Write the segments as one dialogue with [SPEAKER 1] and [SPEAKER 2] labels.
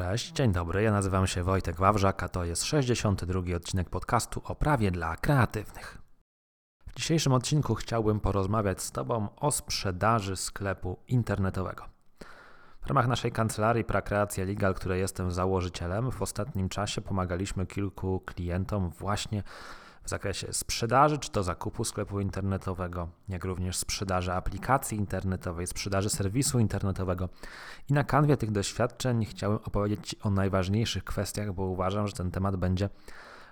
[SPEAKER 1] Cześć, dzień dobry. Ja nazywam się Wojtek Wawrzak, a to jest 62 odcinek podcastu o prawie dla kreatywnych. W dzisiejszym odcinku chciałbym porozmawiać z Tobą o sprzedaży sklepu internetowego. W ramach naszej kancelarii Prakreacja Legal, której jestem założycielem, w ostatnim czasie pomagaliśmy kilku klientom właśnie w zakresie sprzedaży, czy to zakupu sklepu internetowego, jak również sprzedaży aplikacji internetowej, sprzedaży serwisu internetowego. I na kanwie tych doświadczeń chciałem opowiedzieć o najważniejszych kwestiach, bo uważam, że ten temat będzie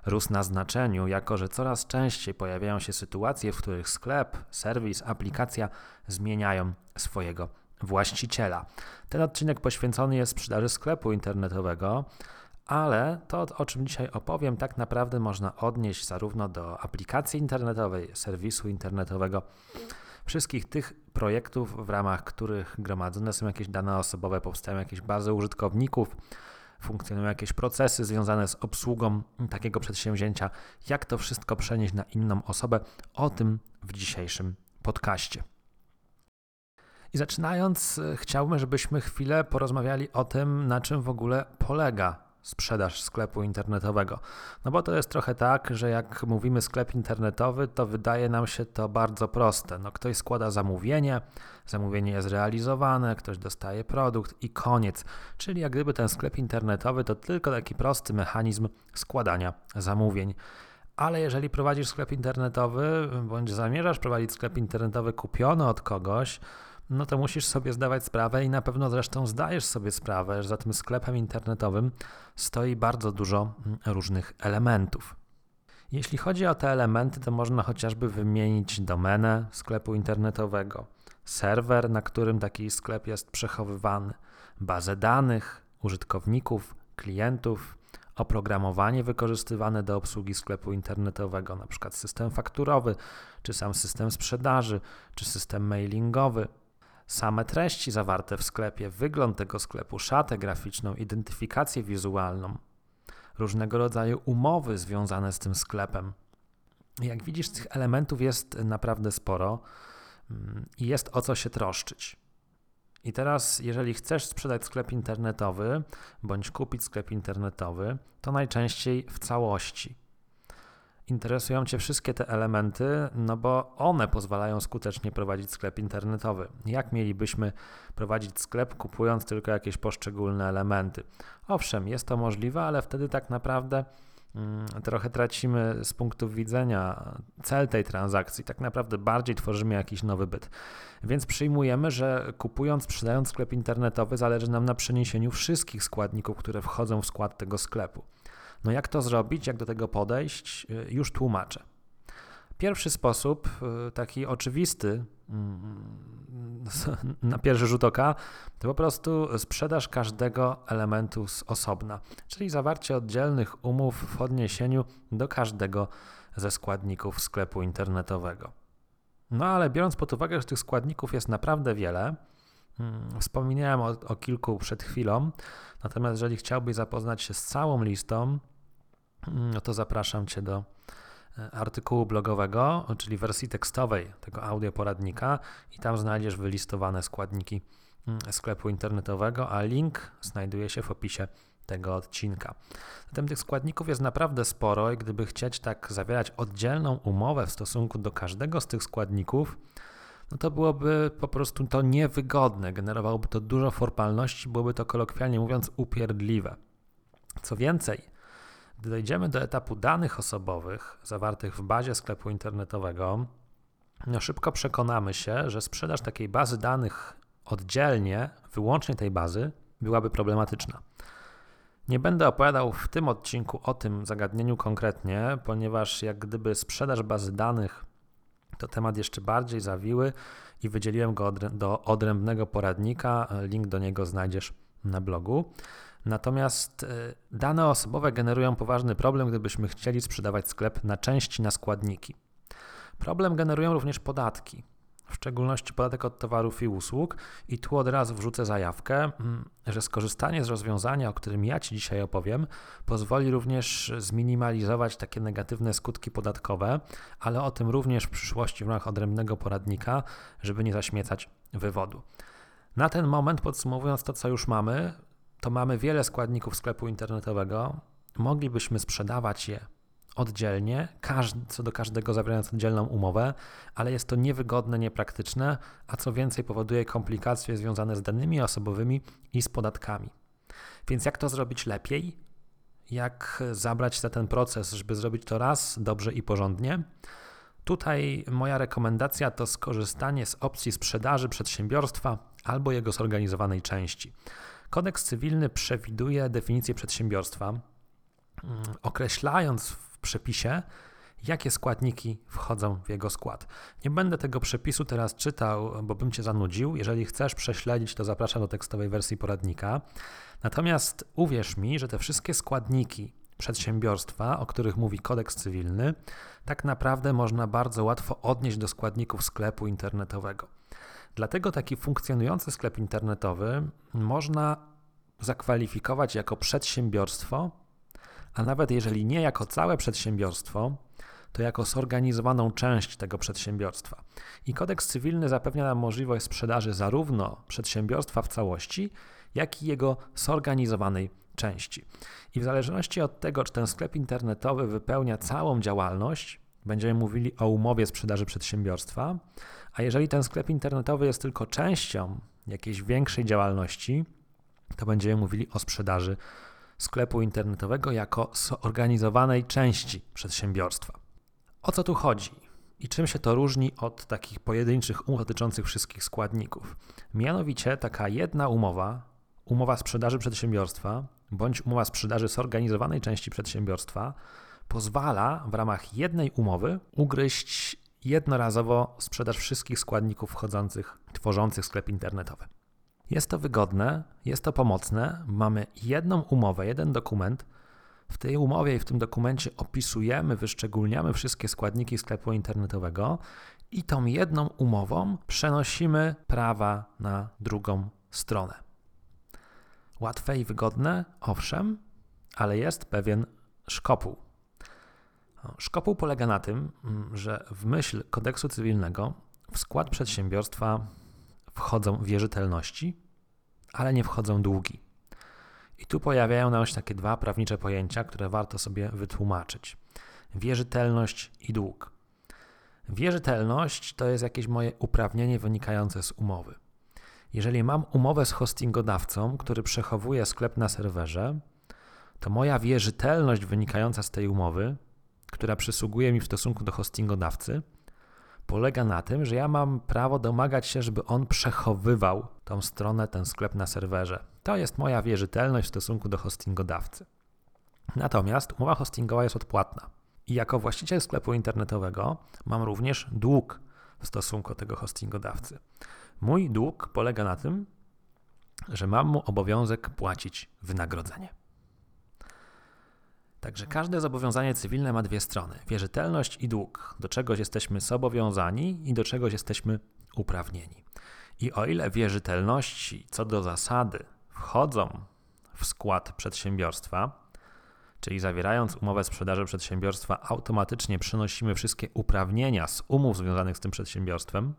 [SPEAKER 1] rósł na znaczeniu, jako że coraz częściej pojawiają się sytuacje, w których sklep, serwis, aplikacja zmieniają swojego właściciela. Ten odcinek poświęcony jest sprzedaży sklepu internetowego, ale to, o czym dzisiaj opowiem, tak naprawdę można odnieść zarówno do aplikacji internetowej, serwisu internetowego, wszystkich tych projektów, w ramach których gromadzone są jakieś dane osobowe, powstają jakieś bazy użytkowników, funkcjonują jakieś procesy związane z obsługą takiego przedsięwzięcia, jak to wszystko przenieść na inną osobę, o tym w dzisiejszym podcaście. I zaczynając, chciałbym, żebyśmy chwilę porozmawiali o tym, na czym w ogóle polega sprzedaż sklepu internetowego. No bo to jest trochę tak, że jak mówimy sklep internetowy, to wydaje nam się to bardzo proste. No ktoś składa zamówienie, zamówienie jest realizowane, ktoś dostaje produkt i koniec. Czyli jak gdyby ten sklep internetowy to tylko taki prosty mechanizm składania zamówień. Ale jeżeli prowadzisz sklep internetowy, bądź zamierzasz prowadzić sklep internetowy kupiony od kogoś, no to musisz sobie zdawać sprawę i na pewno zresztą zdajesz sobie sprawę, że za tym sklepem internetowym stoi bardzo dużo mm, różnych elementów. Jeśli chodzi o te elementy, to można chociażby wymienić domenę sklepu internetowego, serwer, na którym taki sklep jest przechowywany, bazę danych, użytkowników, klientów, oprogramowanie wykorzystywane do obsługi sklepu internetowego, np. system fakturowy, czy sam system sprzedaży, czy system mailingowy, same treści zawarte w sklepie, wygląd tego sklepu, szatę graficzną, identyfikację wizualną, różnego rodzaju umowy związane z tym sklepem. Jak widzisz, tych elementów jest naprawdę sporo mm, i jest o co się troszczyć. I teraz, jeżeli chcesz sprzedać sklep internetowy bądź kupić sklep internetowy, to najczęściej w całości interesują Cię wszystkie te elementy, no bo one pozwalają skutecznie prowadzić sklep internetowy. Jak mielibyśmy prowadzić sklep, kupując tylko jakieś poszczególne elementy? Owszem, jest to możliwe, ale wtedy tak naprawdę mm, trochę tracimy z punktu widzenia cel tej transakcji. Tak naprawdę bardziej tworzymy jakiś nowy byt. Więc przyjmujemy, że kupując, sprzedając sklep internetowy, zależy nam na przeniesieniu wszystkich składników, które wchodzą w skład tego sklepu. No jak to zrobić, jak do tego podejść, y, już tłumaczę. Pierwszy sposób, y, taki oczywisty mm, na pierwszy rzut oka, to po prostu sprzedaż każdego elementu z osobna, czyli zawarcie oddzielnych umów w odniesieniu do każdego ze składników sklepu internetowego. No ale biorąc pod uwagę, że tych składników jest naprawdę wiele, mm, wspominałem o, o kilku przed chwilą, natomiast jeżeli chciałbyś zapoznać się z całą listą, no to zapraszam Cię do e, artykułu blogowego, czyli wersji tekstowej tego audioporadnika i tam znajdziesz wylistowane składniki mm, sklepu internetowego, a link znajduje się w opisie tego odcinka. Zatem tych składników jest naprawdę sporo i gdyby chcieć tak zawierać oddzielną umowę w stosunku do każdego z tych składników, no to byłoby po prostu to niewygodne, generowałoby to dużo formalności, byłoby to kolokwialnie mówiąc upierdliwe. Co więcej, gdy dojdziemy do etapu danych osobowych zawartych w bazie sklepu internetowego, no szybko przekonamy się, że sprzedaż takiej bazy danych oddzielnie, wyłącznie tej bazy, byłaby problematyczna. Nie będę opowiadał w tym odcinku o tym zagadnieniu konkretnie, ponieważ jak gdyby sprzedaż bazy danych to temat jeszcze bardziej zawiły i wydzieliłem go do odrębnego poradnika. Link do niego znajdziesz na blogu. Natomiast e, dane osobowe generują poważny problem, gdybyśmy chcieli sprzedawać sklep na części, na składniki. Problem generują również podatki, w szczególności podatek od towarów i usług. I tu od razu wrzucę zajawkę, mm, że skorzystanie z rozwiązania, o którym ja Ci dzisiaj opowiem, pozwoli również zminimalizować takie negatywne skutki podatkowe, ale o tym również w przyszłości w ramach odrębnego poradnika, żeby nie zaśmiecać wywodu. Na ten moment, podsumowując to, co już mamy, to mamy wiele składników sklepu internetowego. Moglibyśmy sprzedawać je oddzielnie, co do każdego zawierając oddzielną umowę, ale jest to niewygodne, niepraktyczne, a co więcej powoduje komplikacje związane z danymi osobowymi i z podatkami. Więc jak to zrobić lepiej? Jak zabrać za ten proces, żeby zrobić to raz dobrze i porządnie? Tutaj moja rekomendacja to skorzystanie z opcji sprzedaży przedsiębiorstwa albo jego zorganizowanej części. Kodeks cywilny przewiduje definicję przedsiębiorstwa, mm, określając przepisie, jakie składniki wchodzą w jego skład. Nie będę tego przepisu teraz czytał, bo bym cię zanudził. Jeżeli chcesz prześledzić, to zapraszam do tekstowej wersji poradnika. Natomiast uwierz mi, że te wszystkie składniki przedsiębiorstwa, o których mówi kodeks cywilny, tak naprawdę można bardzo łatwo odnieść do składników sklepu internetowego. Dlatego taki funkcjonujący sklep internetowy można zakwalifikować jako przedsiębiorstwo, a nawet jeżeli nie jako całe przedsiębiorstwo, to jako zorganizowaną część tego przedsiębiorstwa. I kodeks cywilny zapewnia nam możliwość sprzedaży zarówno przedsiębiorstwa w całości, jak i jego zorganizowanej części. I w zależności od tego, czy ten sklep internetowy wypełnia całą działalność, będziemy mówili o umowie sprzedaży przedsiębiorstwa, a jeżeli ten sklep internetowy jest tylko częścią jakiejś większej działalności, to będziemy mówili o sprzedaży sklepu internetowego jako zorganizowanej części przedsiębiorstwa. O co tu chodzi? I czym się to różni od takich pojedynczych umów dotyczących wszystkich składników? Mianowicie taka jedna umowa, umowa sprzedaży przedsiębiorstwa, bądź umowa sprzedaży zorganizowanej części przedsiębiorstwa, pozwala w ramach jednej umowy ugryźć jednorazowo sprzedaż wszystkich składników wchodzących, tworzących sklep internetowy. Jest to wygodne, jest to pomocne. Mamy jedną umowę, jeden dokument. W tej umowie i w tym dokumencie opisujemy, wyszczególniamy wszystkie składniki sklepu internetowego i tą jedną umową przenosimy prawa na drugą stronę. Łatwe i wygodne, owszem, ale jest pewien szkopuł. Szkopuł polega na tym, mm, że w myśl kodeksu cywilnego w skład przedsiębiorstwa wchodzą wierzytelności, ale nie wchodzą długi. I tu pojawiają nam się takie dwa prawnicze pojęcia, które warto sobie wytłumaczyć: wierzytelność i dług. Wierzytelność to jest jakieś moje uprawnienie wynikające z umowy. Jeżeli mam umowę z hostingodawcą, który przechowuje sklep na serwerze, to moja wierzytelność wynikająca z tej umowy, która przysługuje mi w stosunku do hostingodawcy, polega na tym, że ja mam prawo domagać się, żeby on przechowywał tą stronę, ten sklep na serwerze. To jest moja wierzytelność w stosunku do hostingodawcy. Natomiast umowa hostingowa jest odpłatna. I jako właściciel sklepu internetowego mam również dług w stosunku do tego hostingodawcy. Mój dług polega na tym, że mam mu obowiązek płacić wynagrodzenie. Także każde zobowiązanie cywilne ma dwie strony: wierzytelność i dług. Do czegoś jesteśmy zobowiązani i do czegoś jesteśmy uprawnieni. I o ile wierzytelności co do zasady wchodzą w skład przedsiębiorstwa, czyli zawierając umowę sprzedaży przedsiębiorstwa, automatycznie przynosimy wszystkie uprawnienia z umów związanych z tym przedsiębiorstwem,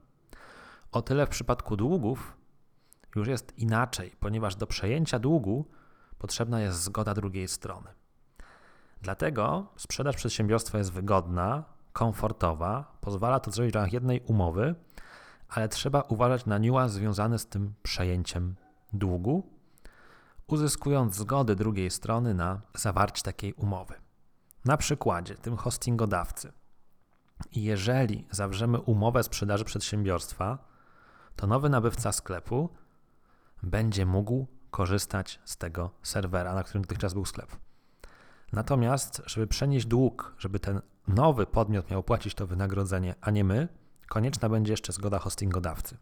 [SPEAKER 1] o tyle w przypadku długów już jest inaczej, ponieważ do przejęcia długu potrzebna jest zgoda drugiej strony. Dlatego sprzedaż przedsiębiorstwa jest wygodna, komfortowa, pozwala to zrobić w ramach jednej umowy, ale trzeba uważać na niuans związany z tym przejęciem długu, uzyskując zgodę drugiej strony na zawarcie takiej umowy. Na przykładzie tym hostingodawcy. Jeżeli zawrzemy umowę sprzedaży przedsiębiorstwa, to nowy nabywca sklepu będzie mógł korzystać z tego serwera, na którym dotychczas był sklep. Natomiast, żeby przenieść dług, żeby ten nowy podmiot miał płacić to wynagrodzenie, a nie my, konieczna będzie jeszcze zgoda hostingodawcy.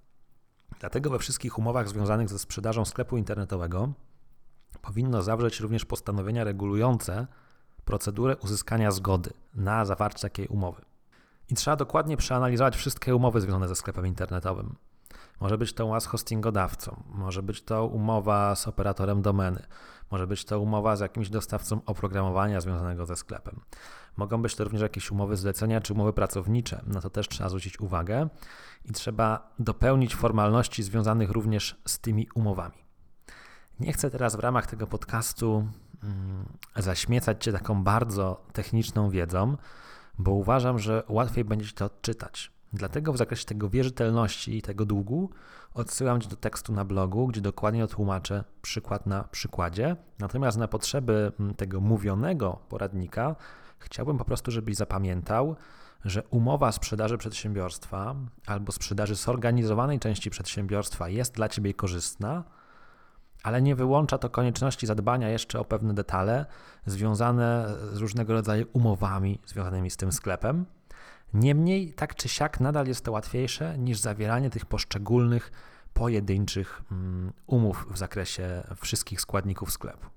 [SPEAKER 1] Dlatego we wszystkich umowach związanych ze sprzedażą sklepu internetowego powinno zawrzeć również postanowienia regulujące procedurę uzyskania zgody na zawarcie takiej umowy. I trzeba dokładnie przeanalizować wszystkie umowy związane ze sklepem internetowym. Może być to umowa z hostingodawcą, może być to umowa z operatorem domeny, może być to umowa z jakimś dostawcą oprogramowania związanego ze sklepem. Mogą być to również jakieś umowy zlecenia czy umowy pracownicze. Na to też trzeba zwrócić uwagę i trzeba dopełnić formalności związanych również z tymi umowami. Nie chcę teraz w ramach tego podcastu mm, zaśmiecać Cię taką bardzo techniczną wiedzą, bo uważam, że łatwiej będzie Ci to odczytać. Dlatego w zakresie tego wierzytelności i tego długu odsyłam Cię do tekstu na blogu, gdzie dokładnie tłumaczę przykład na przykładzie. Natomiast na potrzeby mm, tego mówionego poradnika chciałbym po prostu, żebyś zapamiętał, że umowa sprzedaży przedsiębiorstwa albo sprzedaży zorganizowanej części przedsiębiorstwa jest dla Ciebie korzystna, ale nie wyłącza to konieczności zadbania jeszcze o pewne detale związane z różnego rodzaju umowami związanymi z tym sklepem. Niemniej, tak czy siak, nadal jest to łatwiejsze niż zawieranie tych poszczególnych, pojedynczych mm, umów w zakresie wszystkich składników sklepu.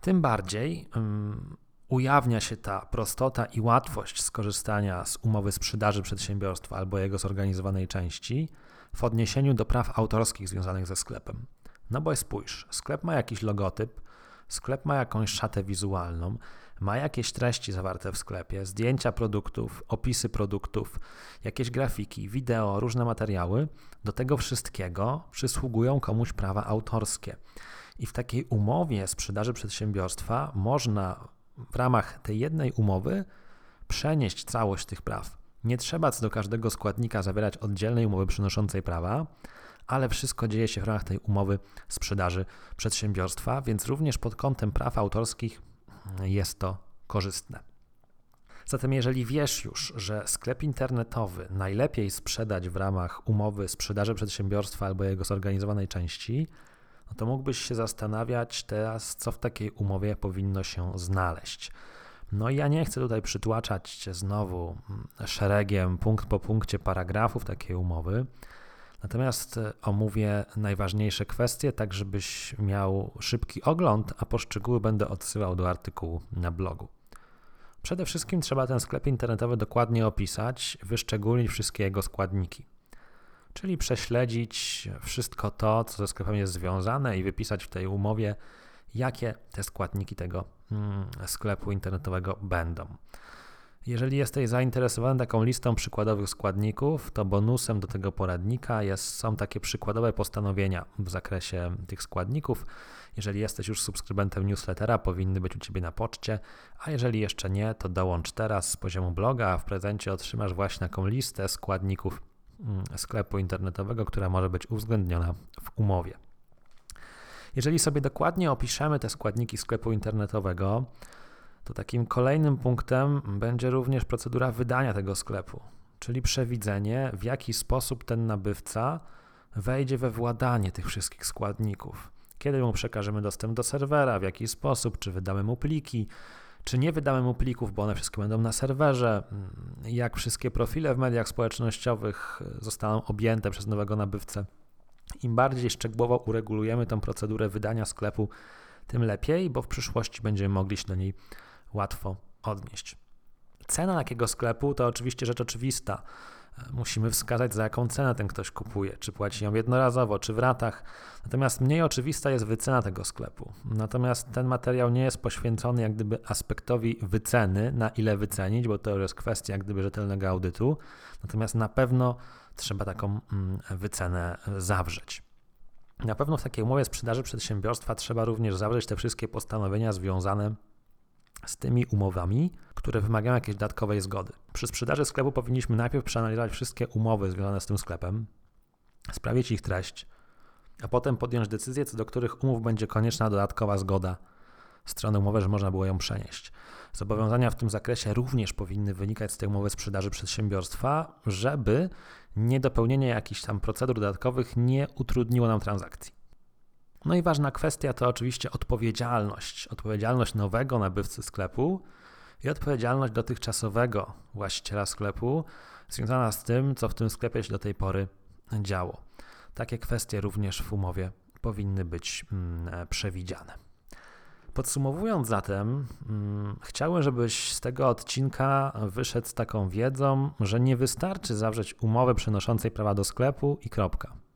[SPEAKER 1] Tym bardziej um, ujawnia się ta prostota i łatwość skorzystania z umowy sprzedaży przedsiębiorstwa albo jego zorganizowanej części w odniesieniu do praw autorskich związanych ze sklepem. No bo spójrz, sklep ma jakiś logotyp, sklep ma jakąś szatę wizualną, ma jakieś treści zawarte w sklepie, zdjęcia produktów, opisy produktów, jakieś grafiki, wideo, różne materiały. Do tego wszystkiego przysługują komuś prawa autorskie. I w takiej umowie sprzedaży przedsiębiorstwa można w ramach tej jednej umowy przenieść całość tych praw. Nie trzeba co do każdego składnika zawierać oddzielnej umowy przynoszącej prawa, ale wszystko dzieje się w ramach tej umowy sprzedaży przedsiębiorstwa, więc również pod kątem praw autorskich jest to korzystne. Zatem, jeżeli wiesz już, że sklep internetowy najlepiej sprzedać w ramach umowy sprzedaży przedsiębiorstwa albo jego zorganizowanej części, no to mógłbyś się zastanawiać teraz, co w takiej umowie powinno się znaleźć. No i ja nie chcę tutaj przytłaczać Cię znowu mm, szeregiem, punkt po punkcie paragrafów takiej umowy. Natomiast e, omówię najważniejsze kwestie, tak żebyś miał szybki ogląd, a poszczegóły będę odsyłał do artykułu na blogu. Przede wszystkim trzeba ten sklep internetowy dokładnie opisać, wyszczególnić wszystkie jego składniki. Czyli prześledzić wszystko to, co ze sklepem jest związane i wypisać w tej umowie, jakie te składniki tego mm, sklepu internetowego będą. Jeżeli jesteś zainteresowany taką listą przykładowych składników, to bonusem do tego poradnika jest, są takie przykładowe postanowienia w zakresie tych składników. Jeżeli jesteś już subskrybentem newslettera, powinny być u Ciebie na poczcie, a jeżeli jeszcze nie, to dołącz teraz z poziomu bloga, a w prezencie otrzymasz właśnie taką listę składników mm, sklepu internetowego, która może być uwzględniona w umowie. Jeżeli sobie dokładnie opiszemy te składniki sklepu internetowego, to takim kolejnym punktem będzie również procedura wydania tego sklepu, czyli przewidzenie, w jaki sposób ten nabywca wejdzie we władanie tych wszystkich składników. Kiedy mu przekażemy dostęp do serwera, w jaki sposób, czy wydamy mu pliki, czy nie wydamy mu plików, bo one wszystkie będą na serwerze, jak wszystkie profile w mediach społecznościowych zostaną objęte przez nowego nabywcę. Im bardziej szczegółowo uregulujemy tę procedurę wydania sklepu, tym lepiej, bo w przyszłości będziemy mogli się do niej łatwo odnieść. Cena takiego sklepu to oczywiście rzecz oczywista. Musimy wskazać, za jaką cenę ten ktoś kupuje, czy płaci ją jednorazowo, czy w ratach. Natomiast mniej oczywista jest wycena tego sklepu. Natomiast ten materiał nie jest poświęcony jak gdyby aspektowi wyceny, na ile wycenić, bo to jest kwestia jak gdyby rzetelnego audytu. Natomiast na pewno trzeba taką mm, wycenę zawrzeć. Na pewno w takiej umowie sprzedaży przedsiębiorstwa trzeba również zawrzeć te wszystkie postanowienia związane z tymi umowami, które wymagają jakiejś dodatkowej zgody. Przy sprzedaży sklepu powinniśmy najpierw przeanalizować wszystkie umowy związane z tym sklepem, sprawdzić ich treść, a potem podjąć decyzję, co do których umów będzie konieczna dodatkowa zgoda strony umowy, że można było ją przenieść. Zobowiązania w tym zakresie również powinny wynikać z tej umowy sprzedaży przedsiębiorstwa, żeby niedopełnienie jakichś tam procedur dodatkowych nie utrudniło nam transakcji. No i ważna kwestia to oczywiście odpowiedzialność. Odpowiedzialność nowego nabywcy sklepu i odpowiedzialność dotychczasowego właściciela sklepu związana z tym, co w tym sklepie się do tej pory działo. Takie kwestie również w umowie powinny być mm, przewidziane. Podsumowując zatem, mm, chciałbym, żebyś z tego odcinka wyszedł z taką wiedzą, że nie wystarczy zawrzeć umowę przenoszącej prawa do sklepu i kropka.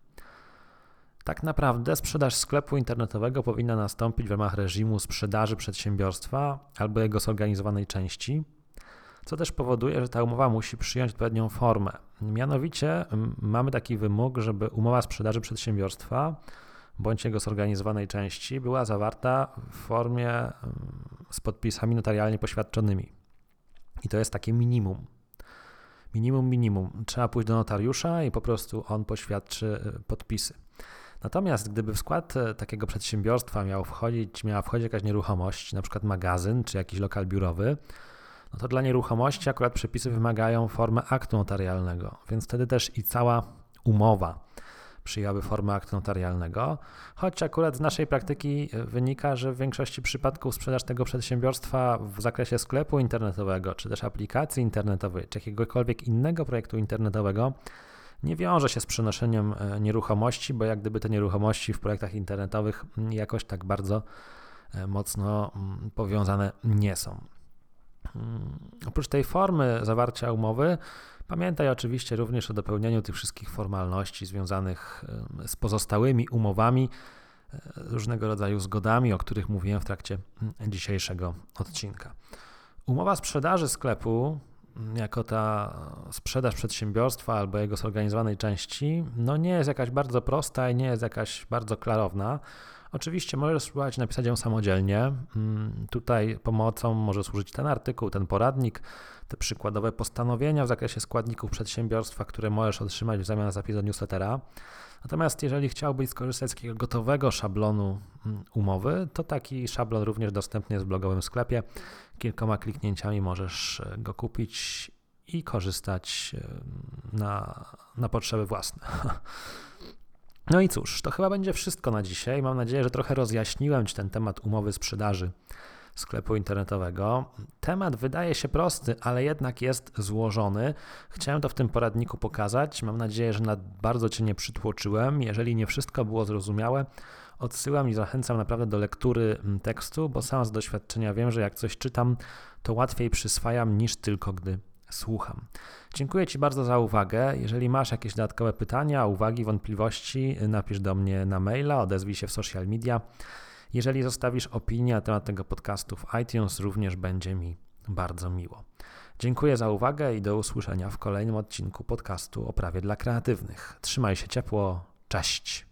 [SPEAKER 1] Tak naprawdę sprzedaż sklepu internetowego powinna nastąpić w ramach reżimu sprzedaży przedsiębiorstwa albo jego zorganizowanej części, co też powoduje, że ta umowa musi przyjąć odpowiednią formę. Mianowicie mamy taki wymóg, żeby umowa sprzedaży przedsiębiorstwa bądź jego zorganizowanej części była zawarta w formie mm, z podpisami notarialnie poświadczonymi. I to jest takie minimum. Minimum, minimum. Trzeba pójść do notariusza i po prostu on poświadczy y, podpisy. Natomiast gdyby w skład e, takiego przedsiębiorstwa miał wchodzić, miała wchodzić jakaś nieruchomość, na przykład magazyn czy jakiś lokal biurowy, no to dla nieruchomości akurat przepisy wymagają formy aktu notarialnego, więc wtedy też i cała umowa przyjęłaby formę aktu notarialnego, choć akurat z naszej praktyki e, wynika, że w większości przypadków sprzedaż tego przedsiębiorstwa w zakresie sklepu internetowego, czy też aplikacji internetowej, czy jakiegokolwiek innego projektu internetowego nie wiąże się z przenoszeniem e, nieruchomości, bo jak gdyby te nieruchomości w projektach internetowych mm, jakoś tak bardzo e, mocno mm, powiązane nie są. Mm, oprócz tej formy zawarcia umowy, pamiętaj oczywiście również o dopełnieniu tych wszystkich formalności związanych z pozostałymi umowami, e, różnego rodzaju zgodami, o których mówiłem w trakcie dzisiejszego odcinka. Umowa sprzedaży sklepu jako ta sprzedaż przedsiębiorstwa albo jego zorganizowanej części, no nie jest jakaś bardzo prosta i nie jest jakaś bardzo klarowna. Oczywiście możesz spróbować napisać ją samodzielnie. Mm, tutaj pomocą może służyć ten artykuł, ten poradnik, te przykładowe postanowienia w zakresie składników przedsiębiorstwa, które możesz otrzymać w zamian za zapis newslettera. Natomiast jeżeli chciałbyś skorzystać z takiego gotowego szablonu mm, umowy, to taki szablon również dostępny jest w blogowym sklepie. Kilkoma kliknięciami możesz e, go kupić i korzystać e, na, na potrzeby własne. No i cóż, to chyba będzie wszystko na dzisiaj. Mam nadzieję, że trochę rozjaśniłem Ci ten temat umowy sprzedaży sklepu internetowego. Temat wydaje się prosty, ale jednak jest złożony. Chciałem to w tym poradniku pokazać. Mam nadzieję, że bardzo Cię nie przytłoczyłem. Jeżeli nie wszystko było zrozumiałe, odsyłam i zachęcam naprawdę do lektury mm, tekstu, bo sam z doświadczenia wiem, że jak coś czytam, to łatwiej przyswajam niż tylko gdy słucham. Dziękuję Ci bardzo za uwagę. Jeżeli masz jakieś dodatkowe pytania, uwagi, wątpliwości, napisz do mnie na maila, odezwij się w social media. Jeżeli zostawisz opinię na temat tego podcastu w iTunes, również będzie mi bardzo miło. Dziękuję za uwagę i do usłyszenia w kolejnym odcinku podcastu o prawie dla kreatywnych. Trzymaj się ciepło. Cześć.